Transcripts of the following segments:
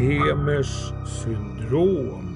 Hemers syndrom.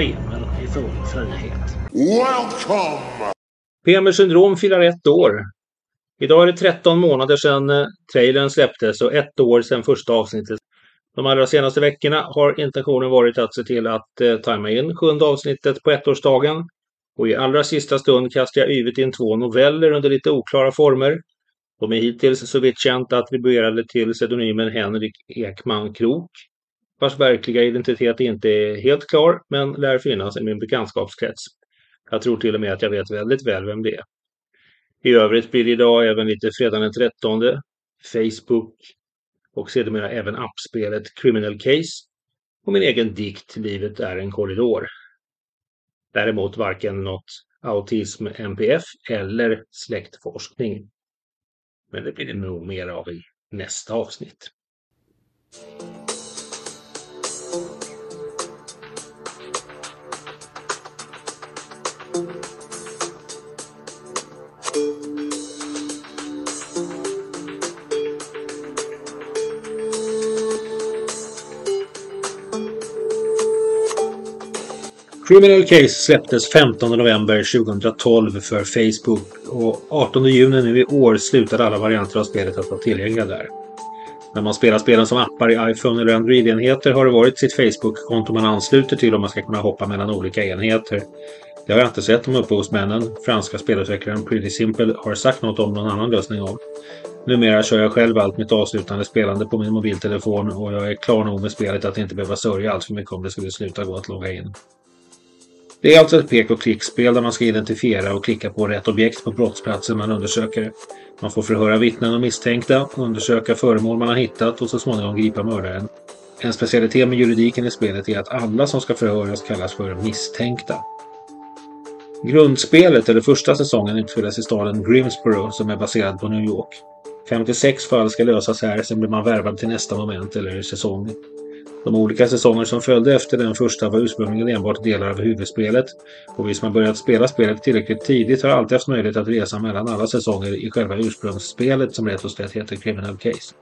Pemel i full frihet. Welcome! Pemel syndrom firar ett år. Idag är det 13 månader sedan eh, trailern släpptes och ett år sedan första avsnittet. De allra senaste veckorna har intentionen varit att se till att eh, tajma in sjunde avsnittet på ettårsdagen. Och i allra sista stund kastar jag yvigt in två noveller under lite oklara former. De är hittills så vitt känt attribuerade till pseudonymen Henrik Ekman Krok, vars verkliga identitet inte är helt klar, men lär finnas i min bekantskapskrets. Jag tror till och med att jag vet väldigt väl vem det är. I övrigt blir det idag även lite fredagen den 13, Facebook och sedermera även appspelet Criminal Case och min egen dikt Livet är en korridor. Däremot varken något autism MPF eller släktforskning. Men det blir det nog mer av i nästa avsnitt. Criminal Case släpptes 15 november 2012 för Facebook och 18 juni nu i år slutade alla varianter av spelet att vara tillgängliga där. När man spelar spelen som appar i iPhone eller Android-enheter har det varit sitt Facebook-konto man ansluter till om man ska kunna hoppa mellan olika enheter. Det har jag inte sett om upphovsmännen, franska spelutvecklaren Pretty Simple, har sagt något om någon annan lösning av. Numera kör jag själv allt mitt avslutande spelande på min mobiltelefon och jag är klar nog med spelet att inte behöva sörja allt för mycket om det skulle sluta gå att logga in. Det är alltså ett pek och klickspel där man ska identifiera och klicka på rätt objekt på brottsplatsen man undersöker. Man får förhöra vittnen och misstänkta, undersöka föremål man har hittat och så småningom gripa mördaren. En specialitet med juridiken i spelet är att alla som ska förhöras kallas för misstänkta. Grundspelet, eller första säsongen, utspelas i staden Grimsboro som är baserad på New York. 56 fall ska lösas här, sen blir man värvad till nästa moment eller säsong. De olika säsonger som följde efter den första var ursprungligen enbart delar av huvudspelet och vi som har börjat spela spelet tillräckligt tidigt har alltid haft möjlighet att resa mellan alla säsonger i själva ursprungsspelet som rätt och slätt heter Criminal Case.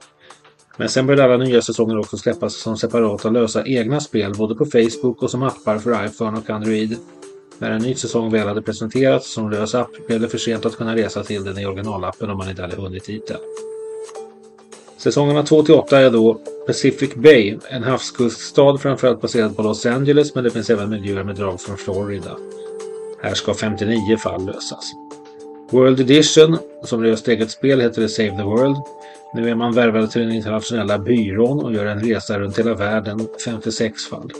Men sen började alla nya säsonger också släppas som separata lösa egna spel både på Facebook och som appar för iPhone och Android. När en ny säsong väl hade presenterats som lös app blev det för sent att kunna resa till den i originalappen om man inte hade hunnit dit än. Säsongerna 2-8 är då Pacific Bay, en havskuststad framförallt baserad på Los Angeles men det finns även miljöer med drag från Florida. Här ska 59 fall lösas. World Edition, som löst eget spel, heter det Save the World. Nu är man värvad till den internationella byrån och gör en resa runt hela världen, 56 fall.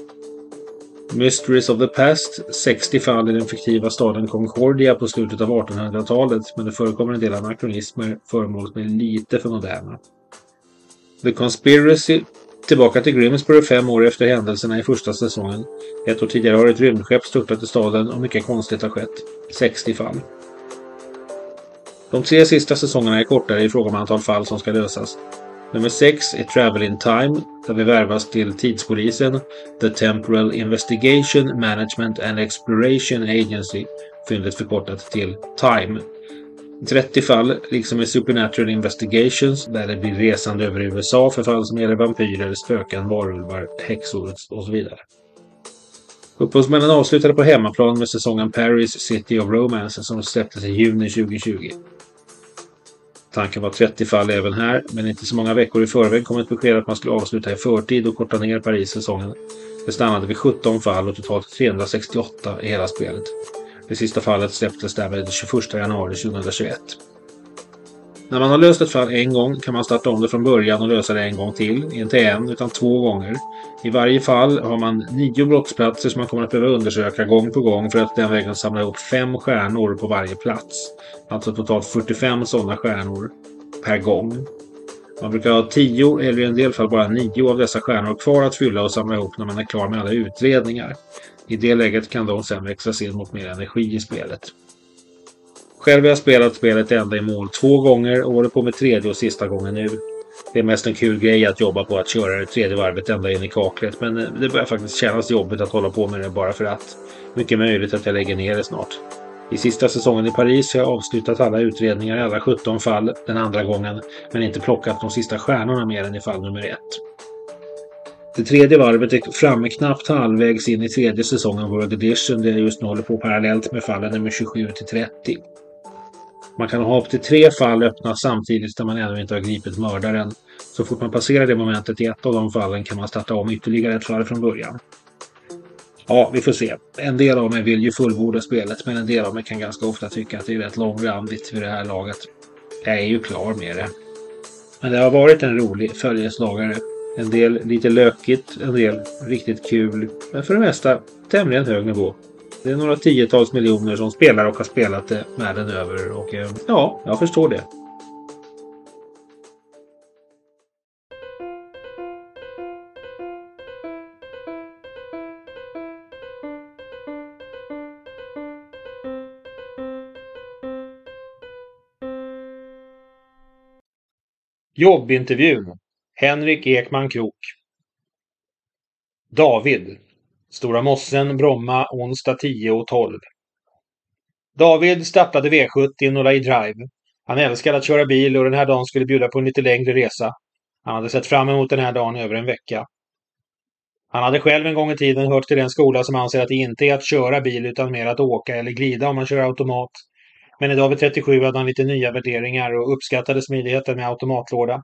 Mysteries of the Past, 60 fall i den fiktiva staden Concordia på slutet av 1800-talet, men det förekommer en del anakronismer, föremål som är lite för moderna. The Conspiracy tillbaka till Grimsboro fem år efter händelserna i första säsongen. Ett år tidigare har ett rymdskepp störtat i staden och mycket konstigt har skett. 60 fall. De tre sista säsongerna är kortare i fråga om antal fall som ska lösas. Nummer 6 är Travel in Time, där vi värvas till tidspolisen, The Temporal Investigation Management and Exploration Agency, fyndigt förkortat till TIME. 30 fall, liksom i Supernatural Investigations, där det blir resande över USA för fall som gäller vampyrer, spöken, varulvar, häxor och så vidare. Upphovsmännen avslutade på hemmaplan med säsongen Paris City of Romance som släpptes i juni 2020. Tanken var 30 fall även här, men inte så många veckor i förväg kom ett besked att man skulle avsluta i förtid och korta ner Paris-säsongen. Det stannade vid 17 fall och totalt 368 i hela spelet. Det sista fallet släpptes därmed den 21 januari 2021. När man har löst ett fall en gång kan man starta om det från början och lösa det en gång till. Inte en, utan två gånger. I varje fall har man nio brottsplatser som man kommer att behöva undersöka gång på gång för att den vägen samla ihop fem stjärnor på varje plats. Alltså totalt 45 sådana stjärnor per gång. Man brukar ha tio eller i en del fall bara nio av dessa stjärnor kvar att fylla och samla ihop när man är klar med alla utredningar. I det läget kan de sedan växlas in mot mer energi i spelet. Själv har jag spelat spelet ända i mål två gånger och håller på med tredje och sista gången nu. Det är mest en kul grej att jobba på att köra det tredje varvet ända in i kaklet men eh, det börjar faktiskt kännas jobbigt att hålla på med det bara för att. Mycket möjligt att jag lägger ner det snart. I sista säsongen i Paris har jag avslutat alla utredningar i alla 17 fall den andra gången men inte plockat de sista stjärnorna mer än i fall nummer ett. Det tredje varvet är framme knappt halvvägs in i tredje säsongen World Edition där jag just nu håller på parallellt med fallen nummer 27 till 30. Man kan ha upp till tre fall öppna samtidigt där man ännu inte har gripit mördaren. Så fort man passerar det momentet i ett av de fallen kan man starta om ytterligare ett fall från början. Ja, vi får se. En del av mig vill ju fullborda spelet men en del av mig kan ganska ofta tycka att det är rätt långrandigt vid det här laget. Jag är ju klar med det. Men det har varit en rolig följeslagare. En del lite lökigt, en del riktigt kul. Men för det mesta tämligen hög nivå. Det är några tiotals miljoner som spelar och har spelat det världen över och eh, ja, jag förstår det. Jobbintervjun Henrik Ekman Krok David Stora Mossen, Bromma, onsdag 10 och 12. David startade V70 några i drive. Han älskade att köra bil och den här dagen skulle bjuda på en lite längre resa. Han hade sett fram emot den här dagen över en vecka. Han hade själv en gång i tiden hört till den skola som anser att det inte är att köra bil utan mer att åka eller glida om man kör automat. Men idag vid 37 hade han lite nya värderingar och uppskattade smidigheten med automatlåda.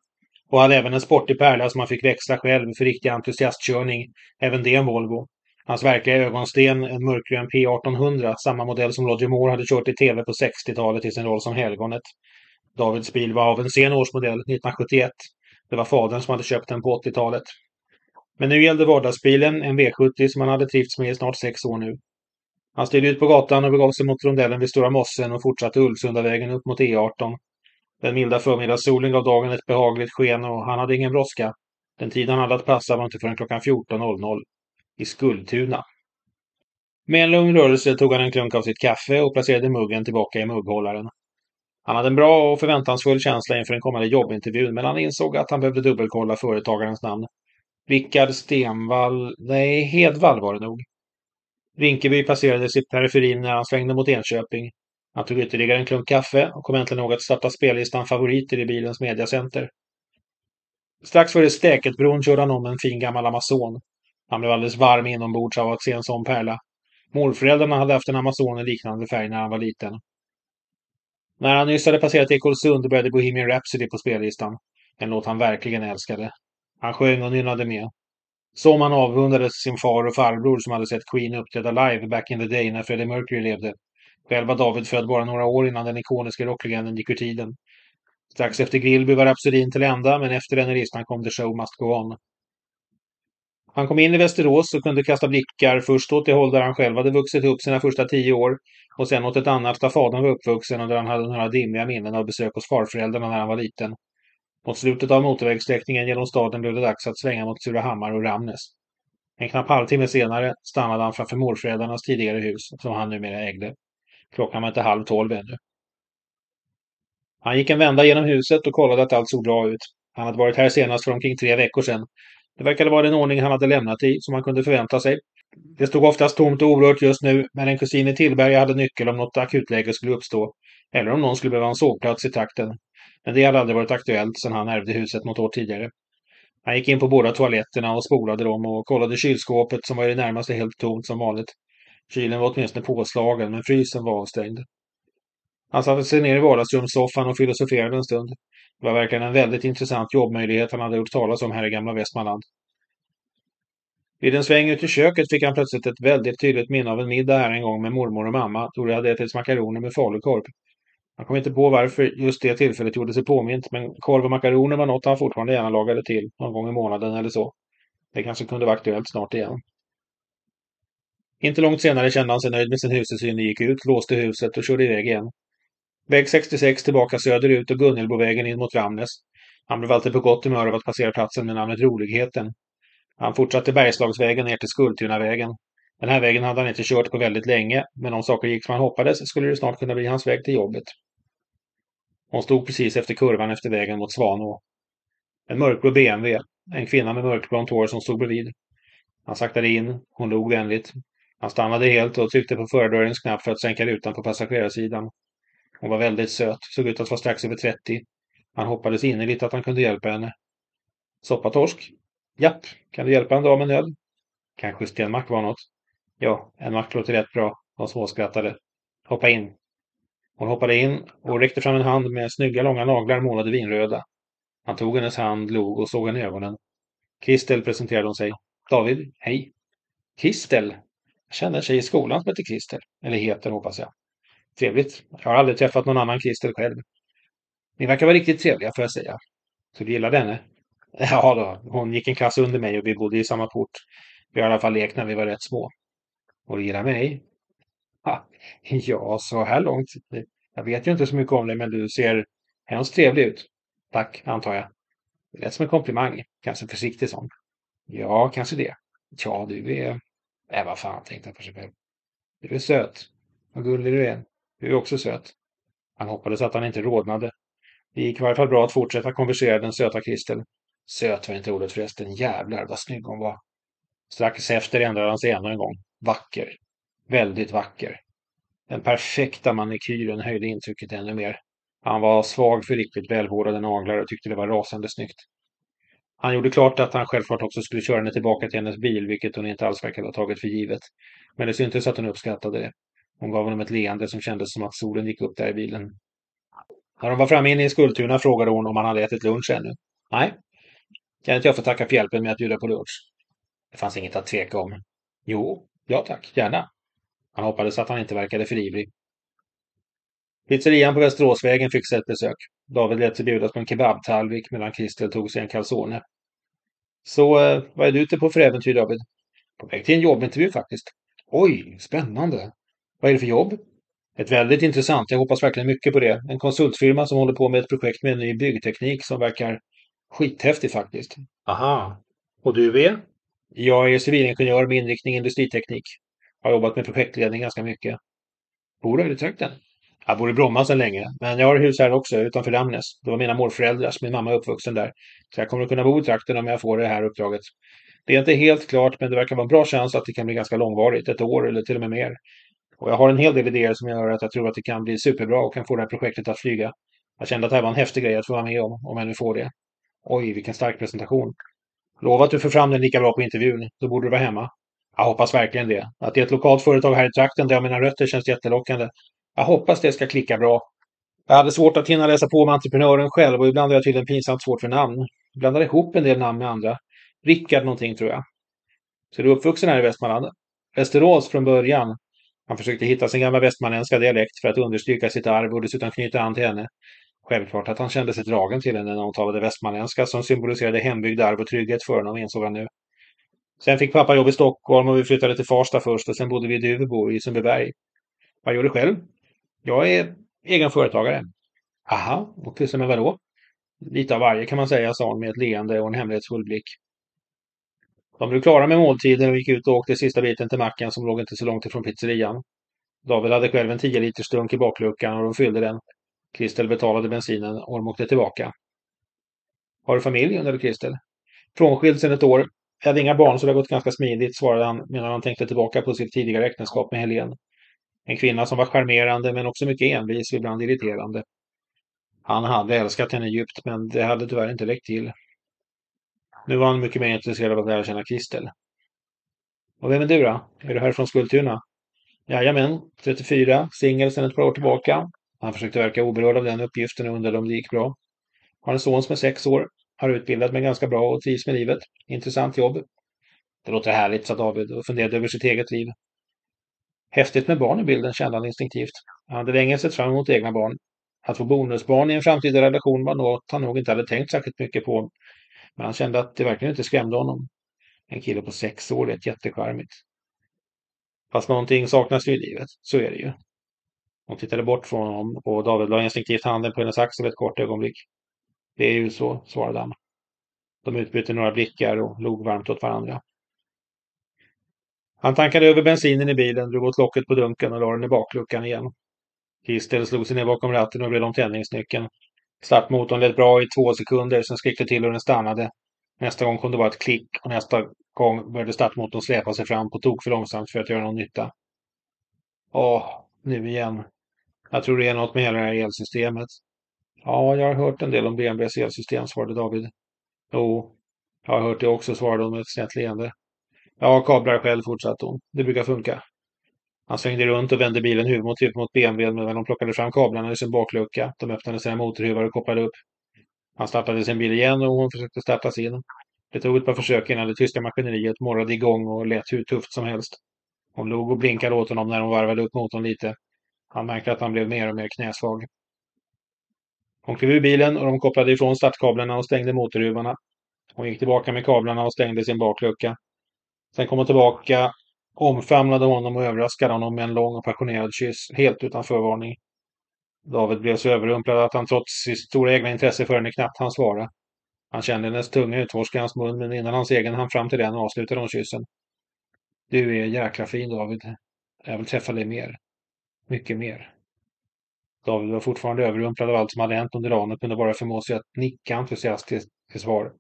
Och hade även en sportig pärla som han fick växla själv för riktig entusiastkörning. Även det en Volvo. Hans verkliga ögonsten, en mörkgrön P1800, samma modell som Roger Moore hade kört i tv på 60-talet i sin roll som Helgonet. Davids bil var av en sen årsmodell, 1971. Det var fadern som hade köpt den på 80-talet. Men nu gällde vardagsbilen, en V70 som han hade trivts med i snart sex år nu. Han steg ut på gatan och begav sig mot rondellen vid Stora Mossen och fortsatte Ulvsundavägen upp mot E18. Den milda förmiddagssolen gav dagen ett behagligt sken och han hade ingen brådska. Den tid han hade att passa var inte förrän klockan 14.00 i Skultuna. Med en lugn rörelse tog han en klunk av sitt kaffe och placerade muggen tillbaka i mugghållaren. Han hade en bra och förväntansfull känsla inför den kommande jobbintervjun, men han insåg att han behövde dubbelkolla företagarens namn. Rickard Stenvall... Nej, Hedvall var det nog. Rinkeby passerades i periferin när han svängde mot Enköping. Han tog ytterligare en klunk kaffe och kom äntligen ihåg att starta spellistan Favoriter i bilens mediacenter. Strax före Stäketbron körde han om en fin gammal Amazon. Han blev alldeles varm inombords av att se en sån pärla. Morföräldrarna hade haft en Amazon i liknande färg när han var liten. När han nyss hade passerat Ekolsund började Bohemian Rhapsody på spellistan. En låt han verkligen älskade. Han sjöng och nynnade med. Som han avundades sin far och farbror som hade sett Queen uppträda live back in the day när Freddie Mercury levde. Själv var David född bara några år innan den ikoniska rocklegenden gick ur tiden. Strax efter Grillby var rapsodin till ända, men efter den i listan kom The Show Must Go On. Han kom in i Västerås och kunde kasta blickar först åt det håll där han själv hade vuxit upp sina första tio år och sen åt ett annat där fadern var uppvuxen och där han hade några dimmiga minnen av besök hos farföräldrarna när han var liten. Mot slutet av motorvägssträckningen genom staden blev det dags att svänga mot Surahammar och Ramnäs. En knapp halvtimme senare stannade han framför morföräldrarnas tidigare hus, som han numera ägde. Klockan var inte halv tolv ännu. Han gick en vända genom huset och kollade att allt såg bra ut. Han hade varit här senast för omkring tre veckor sedan det verkade vara den ordning han hade lämnat i, som man kunde förvänta sig. Det stod oftast tomt och orört just nu, men en kusin i Tillberga hade nyckel om något akutläge skulle uppstå. Eller om någon skulle behöva en sovplats i trakten. Men det hade aldrig varit aktuellt sedan han ärvde huset något år tidigare. Han gick in på båda toaletterna och spolade dem och kollade kylskåpet som var i det närmaste helt tomt som vanligt. Kylen var åtminstone påslagen, men frysen var avstängd. Han satte sig ner i vardagsrumssoffan och filosoferade en stund. Det var verkligen en väldigt intressant jobbmöjlighet han hade hört talas om här i gamla Västmanland. Vid en sväng ut i köket fick han plötsligt ett väldigt tydligt minne av en middag här en gång med mormor och mamma då de hade ätit makaroner med falukorv. Han kom inte på varför just det tillfället gjorde sig påmint, men korv och makaroner var något han fortfarande gärna lagade till, någon gång i månaden eller så. Det kanske kunde vara aktuellt snart igen. Inte långt senare kände han sig nöjd med sin husesyn och gick ut, låste huset och körde iväg igen. Väg 66 tillbaka söderut och Gunnelbovägen in mot Ramnäs. Han blev alltid på gott humör av att passera platsen med namnet Roligheten. Han fortsatte Bergslagsvägen ner till Skultunavägen. Den här vägen hade han inte kört på väldigt länge, men om saker gick som han hoppades skulle det snart kunna bli hans väg till jobbet. Hon stod precis efter kurvan efter vägen mot Svanå. En mörkblå BMW, en kvinna med mörkblont hår som stod bredvid. Han saktade in, hon log vänligt. Han stannade helt och tryckte på förardörrens knapp för att sänka rutan på passagerarsidan. Hon var väldigt söt, såg ut att vara strax över 30. Han hoppades innerligt att han kunde hjälpa henne. Soppatorsk? Japp, kan du hjälpa en dam med nöd? Kanske stenmack var något? Ja, en mack låter rätt bra. De småskrattade. Hoppa in. Hon hoppade in och räckte fram en hand med snygga långa naglar målade vinröda. Han tog hennes hand, log och såg henne i ögonen. Kristel presenterade hon sig. David, hej. Kristel? Känner en tjej i skolan som heter Christer. Eller heter, hoppas jag. Trevligt. Jag har aldrig träffat någon annan Christer själv. Ni verkar vara riktigt trevliga, får jag säga. Så du gillade henne? Ja då, hon gick en klass under mig och vi bodde i samma port. Vi har i alla fall lekt när vi var rätt små. Och du gillar mig? Ha, ja, så här långt. Jag vet ju inte så mycket om dig, men du ser hemskt trevlig ut. Tack, antar jag. Det lät som en komplimang. Kanske försiktig sån. Ja, kanske det. Ja, du är... Äh, vad fan, tänkte han för sig själv. Du är söt. Vad gullig du är. Du är också söt. Han hoppades att han inte rodnade. Det gick i varje fall bra att fortsätta konversera den söta Kristel. Söt var inte ordet förresten. Jävlar vad snygg hon var. Strax efter ändrade han sig ännu en gång. Vacker. Väldigt vacker. Den perfekta manikyren höjde intrycket ännu mer. Han var svag för riktigt välvårdade naglar och tyckte det var rasande snyggt. Han gjorde klart att han självklart också skulle köra henne tillbaka till hennes bil, vilket hon inte alls verkade ha tagit för givet. Men det syntes att hon uppskattade det. Hon gav honom ett leende som kändes som att solen gick upp där i bilen. När de var framme inne i Skultuna frågade hon om han hade ätit lunch ännu. Nej. Kan inte jag få tacka för hjälpen med att bjuda på lunch? Det fanns inget att tveka om. Jo, ja tack, gärna. Han hoppades att han inte verkade för ivrig. Pizzerian på Västeråsvägen fick sig ett besök. David lät sig bjudas på en kebabtallrik medan Kristel tog sig en calzone. Så eh, vad är du ute på för äventyr, David? På väg till en jobbintervju faktiskt. Oj, spännande. Vad är det för jobb? Ett väldigt intressant. Jag hoppas verkligen mycket på det. En konsultfirma som håller på med ett projekt med en ny byggteknik som verkar skithäftig faktiskt. Aha. Och du är? Jag är civilingenjör med inriktning industriteknik. Har jobbat med projektledning ganska mycket. Bor du i trakten? Jag bor i Bromma sedan länge, men jag har hus här också utanför Ramnäs. Det var mina morföräldrars, min mamma är uppvuxen där. Så jag kommer att kunna bo i trakten om jag får det här uppdraget. Det är inte helt klart, men det verkar vara en bra chans att det kan bli ganska långvarigt, ett år eller till och med mer. Och jag har en hel del idéer som gör att jag tror att det kan bli superbra och kan få det här projektet att flyga. Jag kände att det här var en häftig grej att få vara med om, om jag nu får det. Oj, vilken stark presentation. Lova att du får fram den lika bra på intervjun, då borde du vara hemma. Jag hoppas verkligen det. Att det är ett lokalt företag här i trakten där jag har mina rötter känns jättelockande. Jag hoppas det ska klicka bra. Jag hade svårt att hinna läsa på med entreprenören själv och ibland har jag tydligen pinsamt svårt för namn. Jag blandar ihop en del namn med andra. Rickard någonting tror jag. Så du är uppvuxen här i Västmanland? Västerås från början. Han försökte hitta sin gamla västmanländska dialekt för att understryka sitt arv och dessutom knyta an till henne. Självklart att han kände sig dragen till henne när hon talade västmanländska som symboliserade hembygd, arv och trygghet för honom, insåg han nu. Sen fick pappa jobb i Stockholm och vi flyttade till Farsta först och sen bodde vi i Duvebo i Sundbyberg. Vad gör du själv? Jag är egen företagare. Aha, och pysslar med vadå? Lite av varje kan man säga, sa hon med ett leende och en hemlighetsfull blick. De blev klara med måltiden och gick ut och åkte sista biten till macken som låg inte så långt ifrån pizzerian. David hade själv en 10 liters dunk i bakluckan och de fyllde den. Kristel betalade bensinen och de åkte tillbaka. Har du familj? undrade Kristel. Frånskild sedan ett år. Jag hade inga barn så det har gått ganska smidigt, svarade han medan han tänkte tillbaka på sitt tidigare äktenskap med Helene. En kvinna som var charmerande men också mycket envis och ibland irriterande. Han hade älskat henne djupt men det hade tyvärr inte räckt till. Nu var han mycket mer intresserad av att lära känna Kristel. Och vem är du då? Är du här från Skultuna? Jajamän, 34, singel sedan ett par år tillbaka. Han försökte verka oberörd av den uppgiften och undrade om det gick bra. Har en son som är sex år, har utbildat mig ganska bra och trivs med livet. Intressant jobb. Det låter härligt, sa David och funderade över sitt eget liv. Häftigt med barn i bilden, kände han instinktivt. Han hade länge sett fram emot egna barn. Att få bonusbarn i en framtida relation var något han nog inte hade tänkt särskilt mycket på. Men han kände att det verkligen inte skrämde honom. En kille på sex år är jättecharmigt. Fast någonting saknas ju i livet, så är det ju. Hon tittade bort från honom och David la instinktivt handen på hennes axel ett kort ögonblick. Det är ju så, svarade han. De utbytte några blickar och log varmt åt varandra. Han tankade över bensinen i bilen, drog åt locket på dunken och la den i bakluckan igen. Kistel slog sig ner bakom ratten och vred om tändningsnyckeln. Startmotorn lät bra i två sekunder, sen skrek det till och den stannade. Nästa gång kom det bara ett klick och nästa gång började startmotorn släpa sig fram på tok för långsamt för att göra någon nytta. Åh, nu igen. Jag tror det är något med hela det här elsystemet. Ja, jag har hört en del om BMWs elsystem, svarade David. Jo, jag har hört det också, svarade hon med ett snett leende. Ja, kablar själv, fortsatte hon. Det brukar funka. Han svängde runt och vände bilen huvud mot huvud mot BMW medan de plockade fram kablarna i sin baklucka. De öppnade sina motorhuvar och kopplade upp. Han startade sin bil igen och hon försökte starta sin. Det tog ett par försök innan det tyska maskineriet morrade igång och lät hur tufft som helst. Hon log och blinkade åt honom när hon varvade upp motorn lite. Han märkte att han blev mer och mer knäsvag. Hon klev ur bilen och de kopplade ifrån startkablarna och stängde motorhuvarna. Hon gick tillbaka med kablarna och stängde sin baklucka. Sen kom hon tillbaka, omfamnade honom och överraskade honom med en lång och passionerad kyss, helt utan förvarning. David blev så överrumplad att han trots sitt stora egna intresse för henne knappt hann svara. Han kände hennes tunga utforska hans mun, men innan hans egen hann fram till den avslutade hon kyssen. Du är jäkla fin, David. Jag vill träffa dig mer. Mycket mer. David var fortfarande överrumplad av allt som hade hänt under dagen och kunde bara förmå sig att nicka entusiastiskt till svar.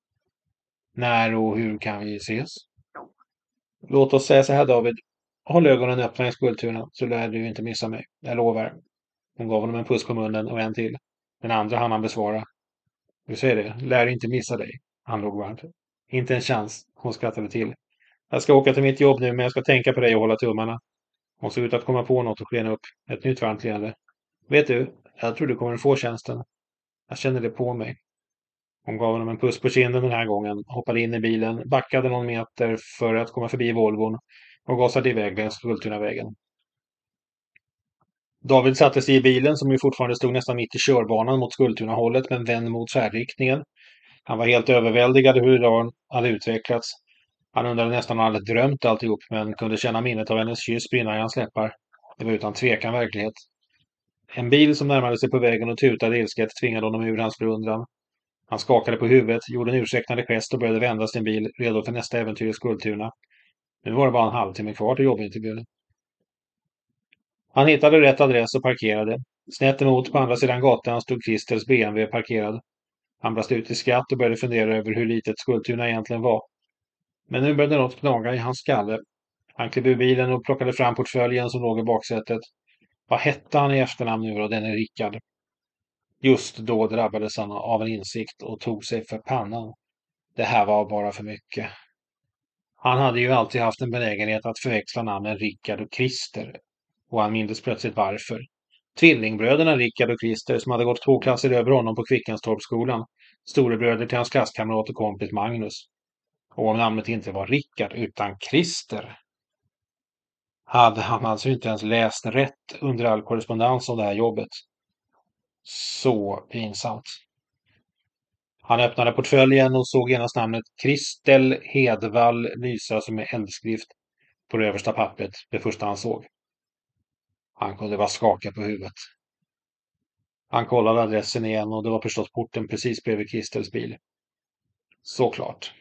När och hur kan vi ses? Låt oss säga så här David. Håll ögonen öppna i skulpturen så lär du inte missa mig. Jag lovar. Hon gav honom en puss på munnen och en till. Den andra hann han besvara. Du ser det, lär inte missa dig. Han låg varmt. Inte en chans. Hon skrattade till. Jag ska åka till mitt jobb nu men jag ska tänka på dig och hålla tummarna. Hon såg ut att komma på något och skena upp. Ett nytt varmt leende. Vet du, jag tror du kommer få tjänsten. Jag känner det på mig. Hon gav honom en puss på kinden den här gången, hoppade in i bilen, backade någon meter för att komma förbi Volvon och gasade iväg längs Skultunavägen. David satte sig i bilen som ju fortfarande stod nästan mitt i körbanan mot Skultunahållet men vänd mot färdriktningen. Han var helt överväldigad hur dagen hade utvecklats. Han undrade nästan om han hade drömt alltihop men kunde känna minnet av hennes kyss brinna i hans läppar. Det var utan tvekan verklighet. En bil som närmade sig på vägen och tutade ilsket tvingade honom ur hans förundran. Han skakade på huvudet, gjorde en ursäktande gest och började vända sin bil, redo för nästa äventyr i Skultuna. Nu var det bara en halvtimme kvar till jobbintervjun. Han hittade rätt adress och parkerade. Snett emot på andra sidan gatan stod Christers BMW parkerad. Han brast ut i skratt och började fundera över hur litet Skultuna egentligen var. Men nu började något knaga i hans skalle. Han klev ur bilen och plockade fram portföljen som låg i baksätet. Vad hette han i efternamn nu då, denne Rickard? Just då drabbades han av en insikt och tog sig för pannan. Det här var bara för mycket. Han hade ju alltid haft en benägenhet att förväxla namnen Rickard och Christer. Och han mindes plötsligt varför. Tvillingbröderna Rickard och Christer som hade gått två klasser över honom på Kvickenstorpsskolan. Storebröder till hans klasskamrat och kompis Magnus. Och om namnet inte var Rickard utan Christer hade han alltså inte ens läst rätt under all korrespondens om det här jobbet. Så pinsamt. Han öppnade portföljen och såg genast namnet Kristel Hedvall lysa som en eldskrift på det översta pappret, det första han såg. Han kunde bara skaka på huvudet. Han kollade adressen igen och det var förstås porten precis bredvid Kristels bil. Såklart.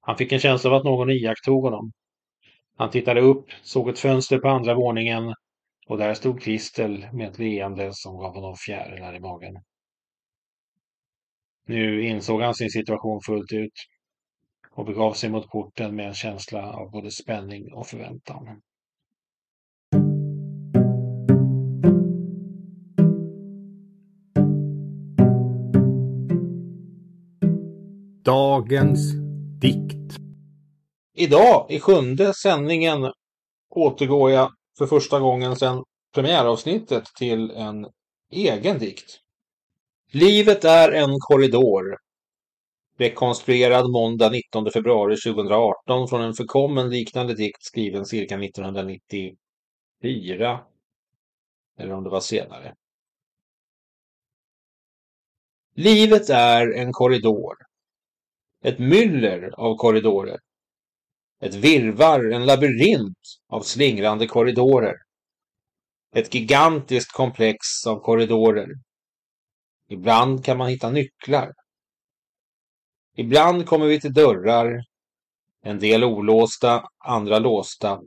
Han fick en känsla av att någon iakttog honom. Han tittade upp, såg ett fönster på andra våningen och där stod Kristel med ett leende som gav honom fjärilar i magen. Nu insåg han sin situation fullt ut och begav sig mot porten med en känsla av både spänning och förväntan. Dagens dikt. Idag, i sjunde sändningen, återgår jag för första gången sedan premiäravsnittet till en egen dikt. Livet är en korridor. Rekonstruerad måndag 19 februari 2018 från en förkommen liknande dikt skriven cirka 1994. Eller om det var senare. Livet är en korridor. Ett myller av korridorer. Ett virvar, en labyrint av slingrande korridorer. Ett gigantiskt komplex av korridorer. Ibland kan man hitta nycklar. Ibland kommer vi till dörrar. En del olåsta, andra låsta.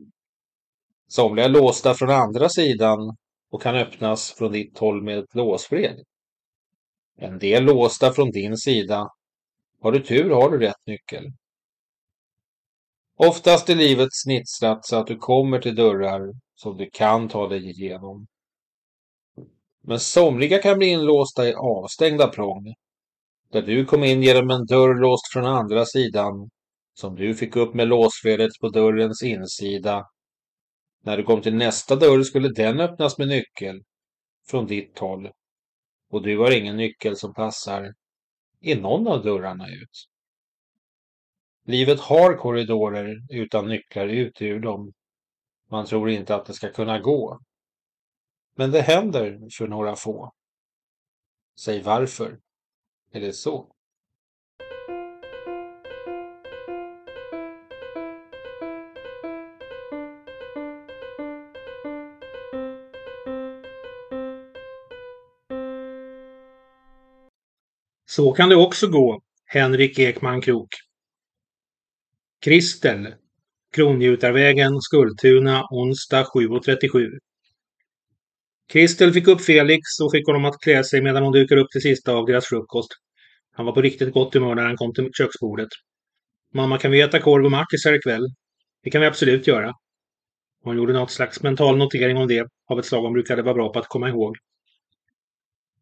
Somliga är låsta från andra sidan och kan öppnas från ditt håll med ett låsfred. En del låsta från din sida. Har du tur har du rätt nyckel. Oftast är livet snitslat så att du kommer till dörrar som du kan ta dig igenom. Men somliga kan bli inlåsta i avstängda prång. Där du kom in genom en dörr låst från andra sidan som du fick upp med låsfelet på dörrens insida. När du kom till nästa dörr skulle den öppnas med nyckel från ditt håll och du har ingen nyckel som passar i någon av dörrarna ut. Livet har korridorer utan nycklar ut ur dem. Man tror inte att det ska kunna gå. Men det händer för några få. Säg varför. Är det så? Så kan det också gå, Henrik Ekman Krok. Kristel, Kronjutarvägen, Skultuna, onsdag 7.37. Kristel fick upp Felix och fick honom att klä sig medan hon dukar upp det sista av deras frukost. Han var på riktigt gott humör när han kom till köksbordet. Mamma, kan vi äta korv och mackisar ikväll? Det kan vi absolut göra. Hon gjorde något slags mental notering om det, av ett slag hon brukade vara bra på att komma ihåg.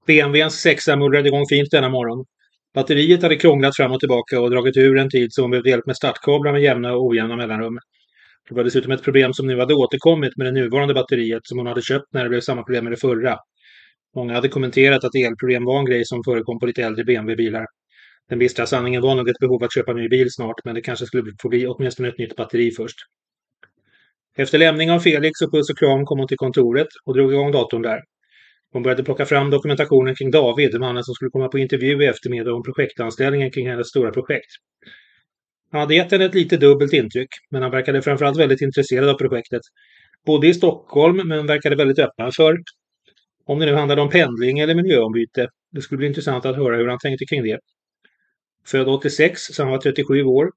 BMWns sexa mullrade igång fint denna morgon. Batteriet hade krånglat fram och tillbaka och dragit ur en tid så hon behövde hjälp med startkablar med jämna och ojämna mellanrum. Det var dessutom ett problem som nu hade återkommit med det nuvarande batteriet som hon hade köpt när det blev samma problem med det förra. Många hade kommenterat att elproblem var en grej som förekom på lite äldre BMW-bilar. Den bistra sanningen var nog ett behov att köpa en ny bil snart, men det kanske skulle få bli åtminstone ett nytt batteri först. Efter lämning av Felix och puss och kram kom hon till kontoret och drog igång datorn där. Hon började plocka fram dokumentationen kring David, mannen som skulle komma på intervju i eftermiddag om projektanställningen kring hennes stora projekt. Han hade gett henne ett lite dubbelt intryck, men han verkade framförallt väldigt intresserad av projektet. Bodde i Stockholm, men verkade väldigt öppen för om det nu handlade om pendling eller miljöombyte. Det skulle bli intressant att höra hur han tänkte kring det. Född 86, så han var 37 år.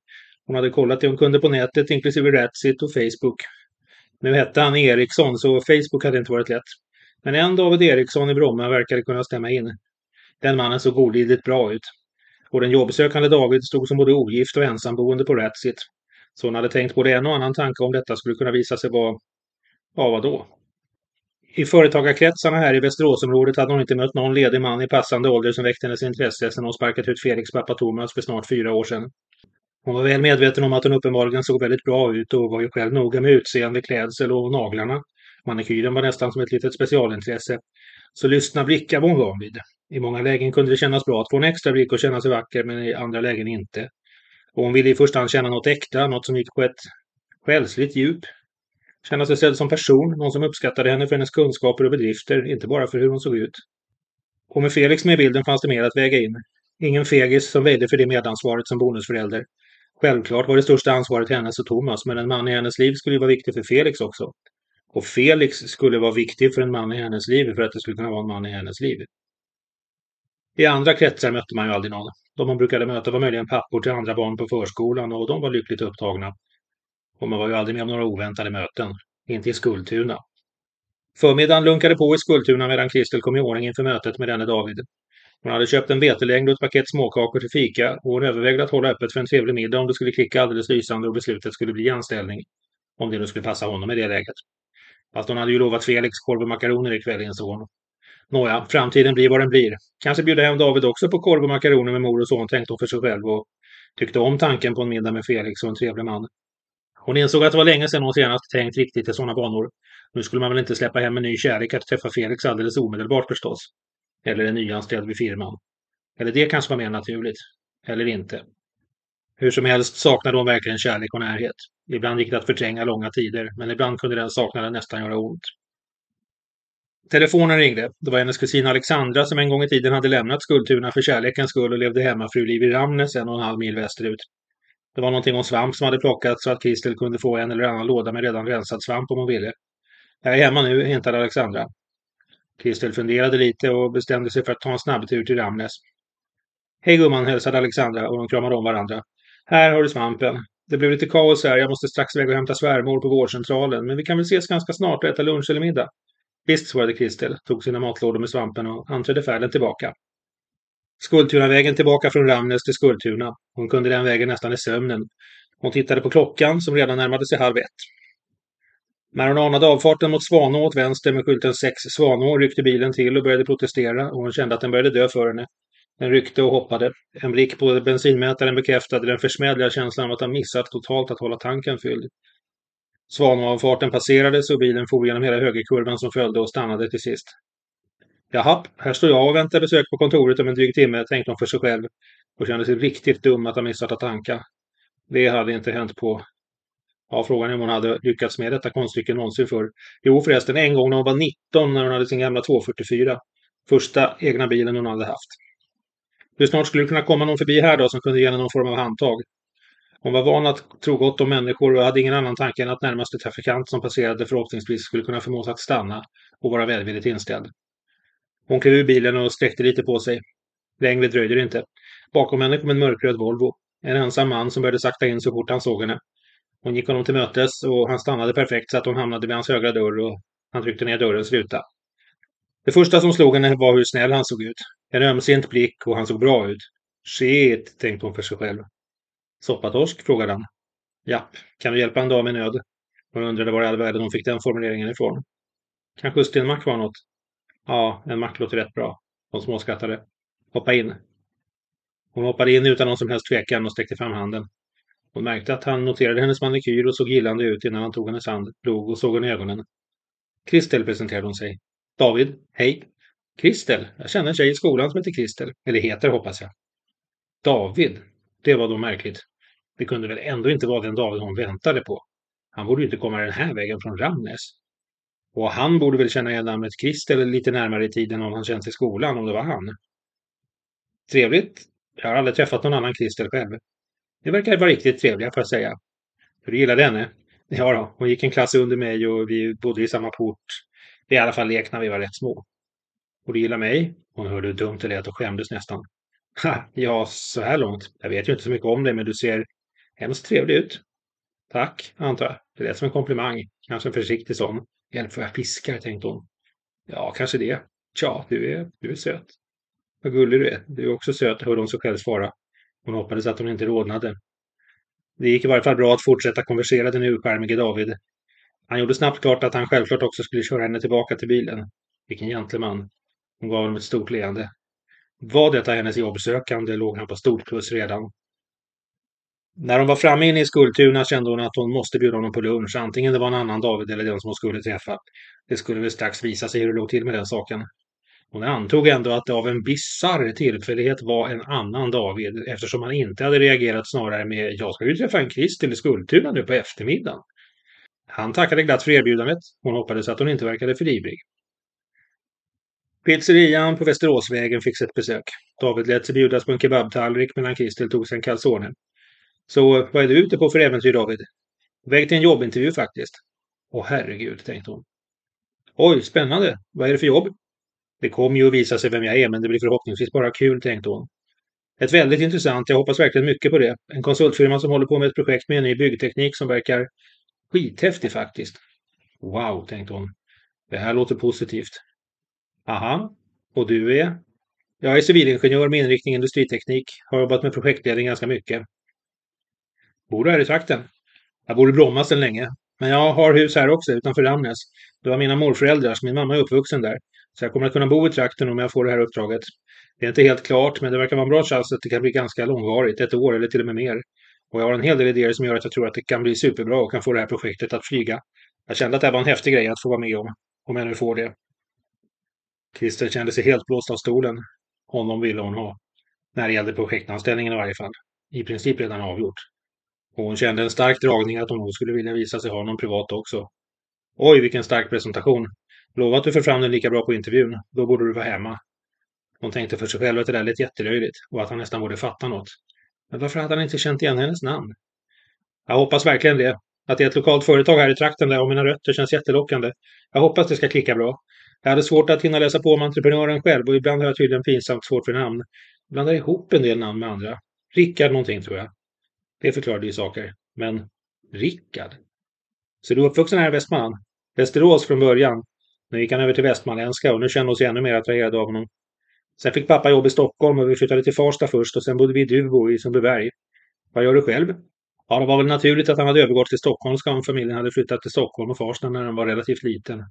Hon hade kollat det hon kunde på nätet, inklusive Ratsit och Facebook. Nu hette han Eriksson, så Facebook hade inte varit lätt. Men en David Eriksson i Bromma verkade kunna stämma in. Den mannen såg olidligt bra ut. Och den jobbsökande David stod som både ogift och ensamboende på Ratsit. Så hon hade tänkt både en och annan tanke om detta skulle kunna visa sig vara... Ja, vadå? I företagarkretsarna här i Västeråsområdet hade hon inte mött någon ledig man i passande ålder som väckte hennes intresse sedan hon sparkat ut Felix pappa Thomas för snart fyra år sedan. Hon var väl medveten om att hon uppenbarligen såg väldigt bra ut och var ju själv noga med utseende, klädsel och naglarna. Manikyren var nästan som ett litet specialintresse. Så lyssna blickar var hon van vid. I många lägen kunde det kännas bra att få en extra blick och känna sig vacker, men i andra lägen inte. Och hon ville i första hand känna något äkta, något som gick på ett själsligt djup. Känna sig sedd som person, någon som uppskattade henne för hennes kunskaper och bedrifter, inte bara för hur hon såg ut. Och med Felix med i bilden fanns det mer att väga in. Ingen fegis som väjde för det medansvaret som bonusförälder. Självklart var det största ansvaret hennes och Thomas, men en man i hennes liv skulle ju vara viktig för Felix också. Och Felix skulle vara viktig för en man i hennes liv för att det skulle kunna vara en man i hennes liv. I andra kretsar mötte man ju aldrig någon. De man brukade möta var möjligen pappor till andra barn på förskolan och de var lyckligt upptagna. Och man var ju aldrig med om några oväntade möten. Inte i Skultuna. Förmiddagen lunkade på i Skultuna medan Kristel kom i ordning inför mötet med denne David. Hon hade köpt en vetelängd och ett paket småkakor till fika och hon övervägde att hålla öppet för en trevlig middag om det skulle klicka alldeles lysande och beslutet skulle bli anställning. Om det nu skulle passa honom i det läget. Fast hon hade ju lovat Felix korv och makaroner ikväll insåg hon. Nåja, framtiden blir vad den blir. Kanske bjuder hem David också på korv och makaroner med mor och son, tänkte hon för sig själv och tyckte om tanken på en middag med Felix och en trevlig man. Hon insåg att det var länge sedan hon senast tänkt riktigt i sådana banor. Nu skulle man väl inte släppa hem en ny kärlek att träffa Felix alldeles omedelbart förstås. Eller en nyanställd vid firman. Eller det kanske var mer naturligt. Eller inte. Hur som helst saknade hon verkligen kärlek och närhet. Ibland gick det att förtränga långa tider, men ibland kunde den saknaden nästan göra ont. Telefonen ringde. Det var hennes kusin Alexandra som en gång i tiden hade lämnat Skultuna för kärlekens skull och levde hemmafruliv i Ramnäs en och en halv mil västerut. Det var någonting om svamp som hade plockats så att Kristel kunde få en eller annan låda med redan rensad svamp om hon ville. Jag är hemma nu, hintade Alexandra. Kristel funderade lite och bestämde sig för att ta en snabbtur till Ramnäs. Hej gumman, hälsade Alexandra och de kramade om varandra. Här har du svampen. Det blev lite kaos här, jag måste strax iväg och hämta svärmor på vårdcentralen, men vi kan väl ses ganska snart och äta lunch eller middag? Visst, svarade Kristel, tog sina matlådor med svampen och anträdde färden tillbaka. Skultunavägen tillbaka från Ramnäs till Skultuna. Hon kunde den vägen nästan i sömnen. Hon tittade på klockan som redan närmade sig halv ett. När hon anade avfarten mot Svanå åt vänster med skylten 6 Svanå ryckte bilen till och började protestera och hon kände att den började dö för henne. Den ryckte och hoppade. En blick på bensinmätaren bekräftade den försmädliga känslan av att ha missat totalt att hålla tanken fylld. Svanavfarten passerades och bilen for genom hela högerkurvan som följde och stannade till sist. Jaha, här står jag och väntar besök på kontoret om en dryg timme, tänkte hon för sig själv och kände sig riktigt dum att ha missat att tanka. Det hade inte hänt på... Ja, frågan är om hon hade lyckats med detta konststycke någonsin förr. Jo, förresten, en gång när hon var 19 när hon hade sin gamla 244. Första egna bilen hon hade haft. Hur snart skulle det kunna komma någon förbi här då som kunde ge henne någon form av handtag? Hon var van att tro gott om människor och hade ingen annan tanke än att närmaste trafikant som passerade förhoppningsvis skulle kunna förmås att stanna och vara välvilligt inställd. Hon klev ur bilen och sträckte lite på sig. Längre dröjde det inte. Bakom henne kom en mörkröd Volvo. En ensam man som började sakta in så fort han såg henne. Hon gick honom till mötes och han stannade perfekt så att hon hamnade vid hans högra dörr och han tryckte ner dörrens ruta. Det första som slog henne var hur snäll han såg ut. En ömsint blick och han såg bra ut. Shit, tänkte hon för sig själv. Soppatorsk? frågade han. Japp, kan du hjälpa en dam i nöd? Hon undrade var i all världen hon fick den formuleringen ifrån. Kanske Stenmark var något? Ja, en mack låter rätt bra. De småskrattade. Hoppa in. Hon hoppade in utan någon som helst tvekan och sträckte fram handen. Hon märkte att han noterade hennes manikyr och såg gillande ut innan han tog hennes hand, log och såg henne i ögonen. Kristel presenterade hon sig. David, hej. Kristel, jag känner en tjej i skolan som heter Kristel. Eller heter hoppas jag. David, det var då märkligt. Det kunde väl ändå inte vara den David hon väntade på. Han borde ju inte komma den här vägen från Ramnäs. Och han borde väl känna igen namnet Kristel lite närmare i tiden om han känns i skolan, om det var han. Trevligt. Jag har aldrig träffat någon annan Kristel själv. Det verkar vara riktigt trevliga, får jag säga. För du gillade henne? Ja då, hon gick en klass under mig och vi bodde i samma port. Vi i alla fall lek när vi var rätt små. Och du gillar mig? Hon hörde hur dumt det lät och skämdes nästan. Ha, ja, så här långt. Jag vet ju inte så mycket om dig, men du ser hemskt trevlig ut. Tack, antar jag. Det lät som en komplimang. Kanske en försiktig sån. Hjälp vad jag fiskar? tänkte hon. Ja, kanske det. Tja, du är, du är söt. Vad gullig du är. Du är också söt, hörde hon sig själv svara. Hon hoppades att hon inte rodnade. Det gick i varje fall bra att fortsätta konversera den urskärmige David. Han gjorde snabbt klart att han självklart också skulle köra henne tillbaka till bilen. Vilken gentleman. Hon gav honom ett stort leende. Var detta hennes jobbsökande låg han på stort plus redan. När hon var framme inne i Skultuna kände hon att hon måste bjuda honom på lunch, antingen det var en annan David eller den som hon skulle träffa. Det skulle väl strax visa sig hur det låg till med den saken. Hon antog ändå att det av en bizarr tillfällighet var en annan David eftersom han inte hade reagerat snarare med “Jag ska ju träffa en Kristel i Skultuna nu på eftermiddagen”. Han tackade glatt för erbjudandet. Hon hoppades att hon inte verkade för ivrig. Pizzerian på Västeråsvägen fick ett besök. David lät sig bjudas på en kebabtallrik medan Kristel tog sig en calzone. Så vad är du ute på för äventyr, David? Väg till en jobbintervju faktiskt. Åh herregud, tänkte hon. Oj, spännande. Vad är det för jobb? Det kommer ju att visa sig vem jag är, men det blir förhoppningsvis bara kul, tänkte hon. Ett väldigt intressant, jag hoppas verkligen mycket på det. En konsultfirma som håller på med ett projekt med en ny byggteknik som verkar skithäftig faktiskt. Wow, tänkte hon. Det här låter positivt. Aha, och du är? Jag är civilingenjör med inriktning industriteknik. Har jobbat med projektledning ganska mycket. Bor du här i trakten? Jag bor i Bromma sedan länge. Men jag har hus här också, utanför Ramnäs. Det var mina morföräldrars, min mamma är uppvuxen där. Så jag kommer att kunna bo i trakten om jag får det här uppdraget. Det är inte helt klart, men det verkar vara en bra chans att det kan bli ganska långvarigt, ett år eller till och med mer. Och jag har en hel del idéer som gör att jag tror att det kan bli superbra och kan få det här projektet att flyga. Jag kände att det här var en häftig grej att få vara med om, om jag nu får det. Christer kände sig helt blåst av stolen. Honom ville hon ha. När det gällde projektanställningen i varje fall. I princip redan avgjort. Och hon kände en stark dragning att hon nog skulle vilja visa sig ha någon privat också. Oj, vilken stark presentation. Lova att du får fram den lika bra på intervjun. Då borde du vara hemma. Hon tänkte för sig själv att det där lät jättelöjligt och att han nästan borde fatta något. Men varför hade han inte känt igen hennes namn? Jag hoppas verkligen det. Att det är ett lokalt företag här i trakten där jag har mina rötter känns jättelockande. Jag hoppas det ska klicka bra. Jag hade svårt att hinna läsa på om entreprenören själv och ibland har jag tydligen pinsamt svårt för namn. Blandar ihop en del namn med andra. Rickard någonting tror jag. Det förklarade ju saker. Men Rickard? Så du är uppvuxen här i Västmanland? Västerås från början. Nu gick han över till västmanländska och nu känner oss ännu mer attraherade av honom. Sen fick pappa jobb i Stockholm och vi flyttade till Farsta först och sen bodde vi i Duvbo i Sundbyberg. Vad gör du själv? Ja, det var väl naturligt att han hade övergått till stockholmska om familjen hade flyttat till Stockholm och Farsta när den var relativt liten.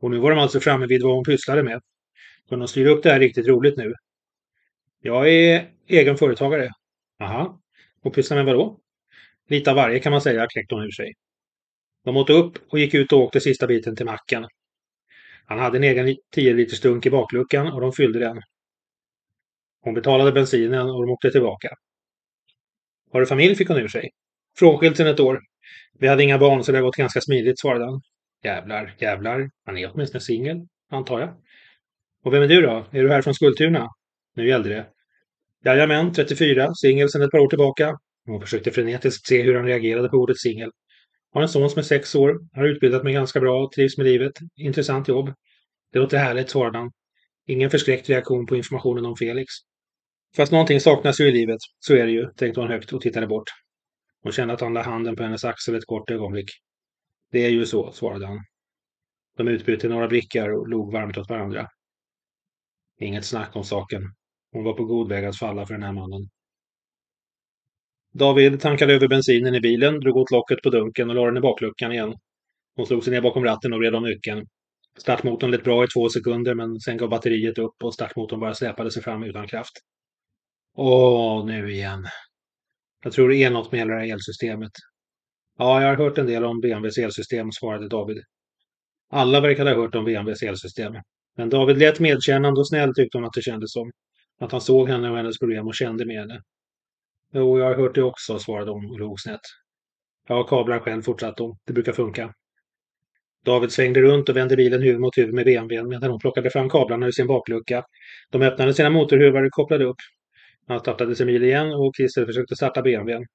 Och nu var de alltså framme vid vad hon pysslade med. Kunde de styra upp det här riktigt roligt nu? Jag är egen företagare. Aha. Och pysslar med vadå? Lite av varje kan man säga, kläckte hon ur sig. De åt upp och gick ut och åkte sista biten till macken. Han hade en egen 10 liters dunk i bakluckan och de fyllde den. Hon betalade bensinen och de åkte tillbaka. Har du familj? fick hon ur sig. Frånskild sedan ett år. Vi hade inga barn så det har gått ganska smidigt, svarade han. Jävlar, jävlar. Han är åtminstone singel, antar jag. Och vem är du då? Är du här från Skultuna? Nu gällde det. Jajamän, 34, singel sedan ett par år tillbaka. Hon försökte frenetiskt se hur han reagerade på ordet singel. Har en son som är sex år, har utbildat mig ganska bra, trivs med livet, intressant jobb. Det låter härligt, svarade han. Ingen förskräckt reaktion på informationen om Felix. Fast någonting saknas ju i livet, så är det ju, tänkte hon högt och tittade bort. Hon kände att han lade handen på hennes axel ett kort ögonblick. Det är ju så, svarade han. De utbytte några blickar och log varmt åt varandra. Inget snack om saken. Hon var på god väg att falla för den här mannen. David tankade över bensinen i bilen, drog åt locket på dunken och la den i bakluckan igen. Hon slog sig ner bakom ratten och vred om nyckeln. Startmotorn lät bra i två sekunder men sen gav batteriet upp och startmotorn bara släpade sig fram utan kraft. Åh, nu igen. Jag tror det är något med hela det här elsystemet. Ja, jag har hört en del om BMWs elsystem, svarade David. Alla verkade ha hört om BMWs elsystem. Men David lät medkännande och snäll tyckte hon att det kändes som. Att han såg henne och hennes problem och kände med henne. Jo, jag har hört det också, svarade hon och log snett. Jag har kablar själv, fortsatte hon. Det brukar funka. David svängde runt och vände bilen huvud mot huvud med BMWn medan hon plockade fram kablarna ur sin baklucka. De öppnade sina motorhuvar och kopplade upp. Han startade sin bil igen och Christer försökte starta BMWn.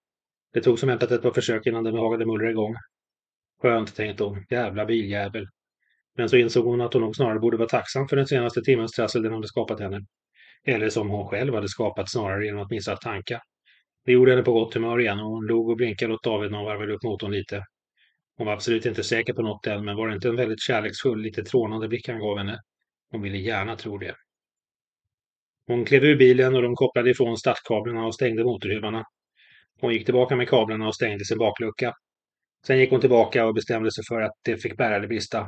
Det tog som väntat ett par försök innan den behagade mullra igång. Skönt, tänkte hon. Jävla biljävel. Men så insåg hon att hon nog snarare borde vara tacksam för den senaste timmens trassel den hade skapat henne. Eller som hon själv hade skapat snarare genom att missa att tanka. Det gjorde henne på gott humör igen och hon log och blinkade åt David när hon varvade upp motorn lite. Hon var absolut inte säker på något än, men var det inte en väldigt kärleksfull, lite trånande blick han gav henne? Hon ville gärna tro det. Hon klev ur bilen och de kopplade ifrån startkablarna och stängde motorhuvarna. Hon gick tillbaka med kablarna och stängde sin baklucka. Sen gick hon tillbaka och bestämde sig för att det fick bära eller brista.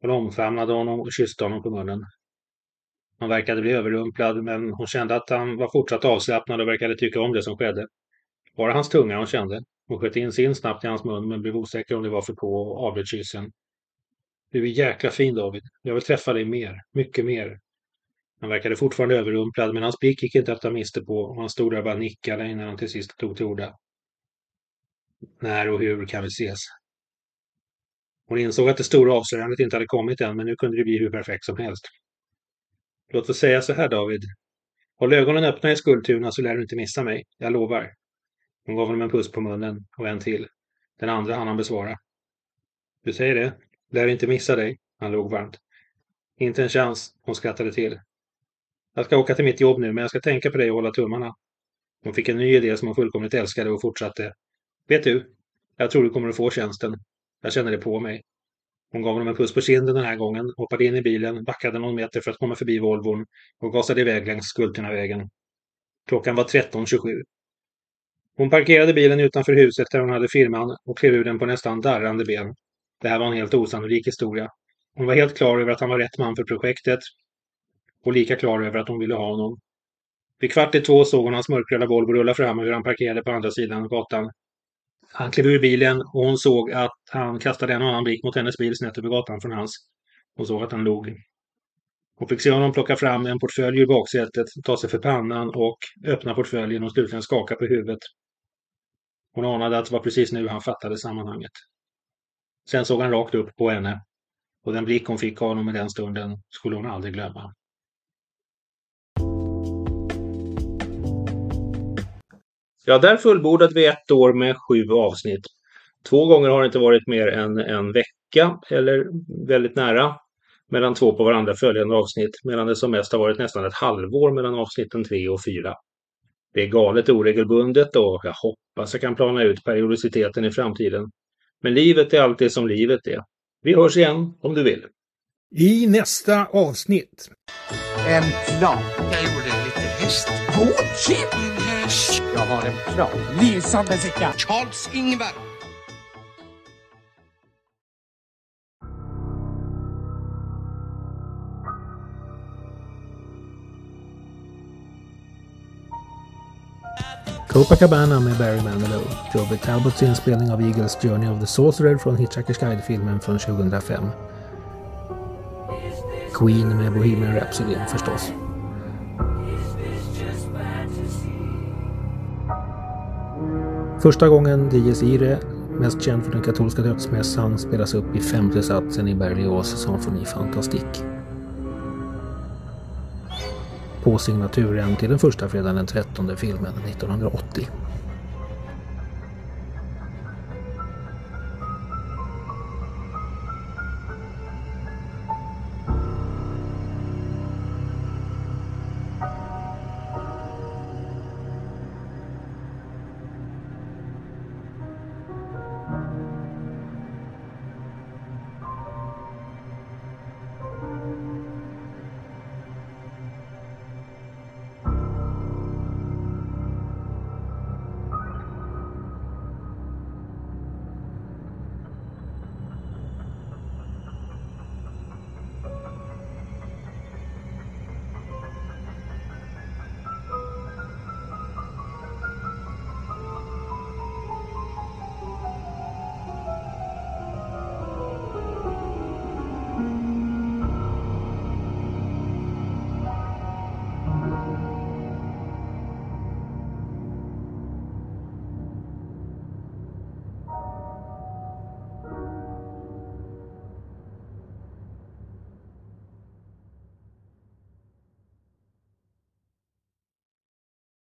Hon omfamnade honom och kysste honom på munnen. Han verkade bli överrumplad, men hon kände att han var fortsatt avslappnad och verkade tycka om det som skedde. Bara hans tunga hon kände? Hon sköt in sin snabbt i hans mun, men blev osäker om det var för på och avbröt kyssen. Du är jäkla fin, David. Jag vill träffa dig mer. Mycket mer. Han verkade fortfarande överrumplad, men hans blick gick inte att ta miste på och han stod där och bara nickade innan han till sist tog till orda. När och hur kan vi ses? Hon insåg att det stora avslöjandet inte hade kommit än, men nu kunde det bli hur perfekt som helst. Låt oss säga så här, David. Håll ögonen öppna i Skultuna så lär du inte missa mig. Jag lovar. Hon gav honom en puss på munnen och en till. Den andra hann han besvara. Du säger det? Lär inte missa dig. Han log varmt. Inte en chans. Hon skrattade till. Jag ska åka till mitt jobb nu, men jag ska tänka på dig och hålla tummarna. Hon fick en ny idé som hon fullkomligt älskade och fortsatte. Vet du? Jag tror du kommer att få tjänsten. Jag känner det på mig. Hon gav honom en puss på kinden den här gången, hoppade in i bilen, backade någon meter för att komma förbi Volvon och gasade iväg längs Skultunavägen. Klockan var 13.27. Hon parkerade bilen utanför huset där hon hade firman och klev ur den på nästan darrande ben. Det här var en helt osannolik historia. Hon var helt klar över att han var rätt man för projektet och lika klar över att hon ville ha honom. Vid kvart i två såg hon hans mörkröda Volvo rulla fram och hur han parkerade på andra sidan gatan. Han klev ur bilen och hon såg att han kastade en och annan blick mot hennes bil snett över gatan från hans. Hon såg att han log. Hon fick se honom plocka fram en portfölj ur baksätet, ta sig för pannan och öppna portföljen och slutligen skaka på huvudet. Hon anade att det var precis nu han fattade sammanhanget. Sen såg han rakt upp på henne och den blick hon fick av honom i den stunden skulle hon aldrig glömma. Ja, där fullbordade vi ett år med sju avsnitt. Två gånger har det inte varit mer än en vecka eller väldigt nära. mellan två på varandra följande avsnitt medan det som mest har varit nästan ett halvår mellan avsnitten 3 och 4. Det är galet oregelbundet och jag hoppas jag kan plana ut periodiciteten i framtiden. Men livet är alltid som livet är. Vi hörs igen om du vill. I nästa avsnitt. En plan. Jag gjorde lite häst. Fortsätt! En häst. Jag har en plan. Lysande Sickan. Charles-Ingvar. Copacabana med Barry Manilow. Joby Talbots inspelning av Eagles Journey of the Sorcerer från Hitchhiker's Guide-filmen från 2005. Queen med Bohemian Rhapsody förstås. Första gången Dies Irae, mest känd för den katolska dödsmässan, spelas upp i femte satsen i Berlioz symfoni Fantastique. På signaturen till den första fredagen den 13 filmen 1980.